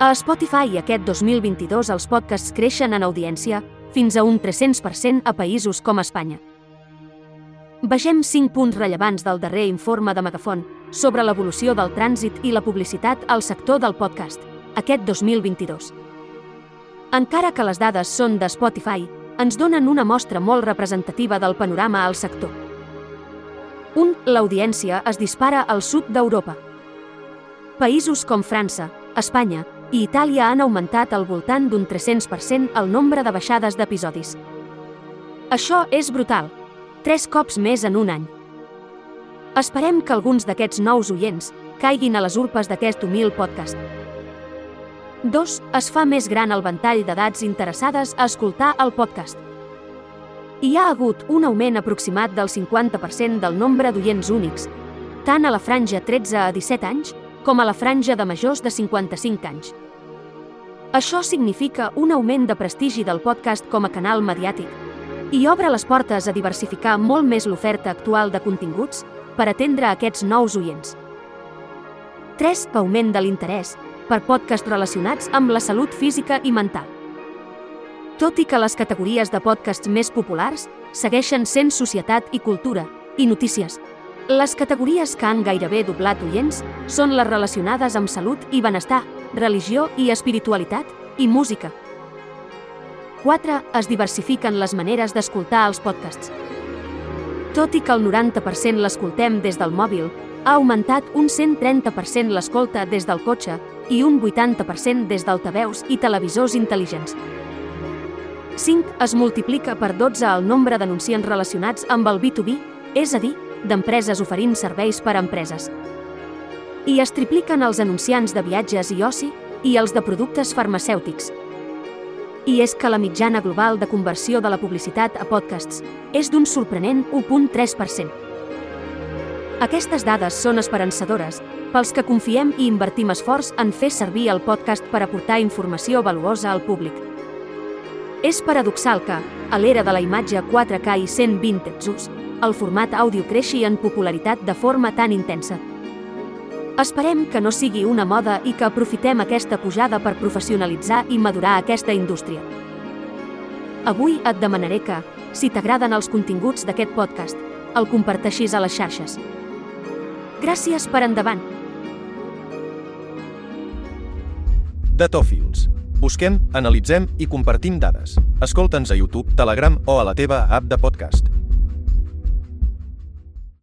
A Spotify aquest 2022 els podcasts creixen en audiència fins a un 300% a països com Espanya. Vegem 5 punts rellevants del darrer informe de Megafon sobre l'evolució del trànsit i la publicitat al sector del podcast, aquest 2022. Encara que les dades són de Spotify, ens donen una mostra molt representativa del panorama al sector. 1. L'audiència es dispara al sud d'Europa. Països com França, Espanya i Itàlia han augmentat al voltant d'un 300% el nombre de baixades d'episodis. Això és brutal, tres cops més en un any. Esperem que alguns d'aquests nous oients caiguin a les urpes d'aquest humil podcast. 2. Es fa més gran el ventall d'edats interessades a escoltar el podcast. Hi ha hagut un augment aproximat del 50% del nombre d'oients únics, tant a la franja 13 a 17 anys com a la franja de majors de 55 anys. Això significa un augment de prestigi del podcast com a canal mediàtic i obre les portes a diversificar molt més l'oferta actual de continguts per atendre aquests nous oients. 3. Augment de l'interès per podcasts relacionats amb la salut física i mental. Tot i que les categories de podcasts més populars segueixen sent societat i cultura i notícies, les categories que han gairebé doblat oients són les relacionades amb salut i benestar, religió i espiritualitat i música. 4. Es diversifiquen les maneres d'escoltar els podcasts. Tot i que el 90% l'escoltem des del mòbil, ha augmentat un 130% l'escolta des del cotxe i un 80% des d'altaveus i televisors intel·ligents. 5. Es multiplica per 12 el nombre d'anunciants relacionats amb el B2B, és a dir, d'empreses oferint serveis per a empreses. I es tripliquen els anunciants de viatges i oci i els de productes farmacèutics, i és que la mitjana global de conversió de la publicitat a podcasts és d'un sorprenent 1.3%. Aquestes dades són esperançadores pels que confiem i invertim esforç en fer servir el podcast per aportar informació valuosa al públic. És paradoxal que, a l'era de la imatge 4K i 120 Hz, el format àudio creixi en popularitat de forma tan intensa. Esperem que no sigui una moda i que aprofitem aquesta pujada per professionalitzar i madurar aquesta indústria. Avui et demanaré que, si t'agraden els continguts d'aquest podcast, el comparteixis a les xarxes. Gràcies per endavant. Datòfils. Busquem, analitzem i compartim dades. Escolta'ns a YouTube, Telegram o a la teva app de podcast.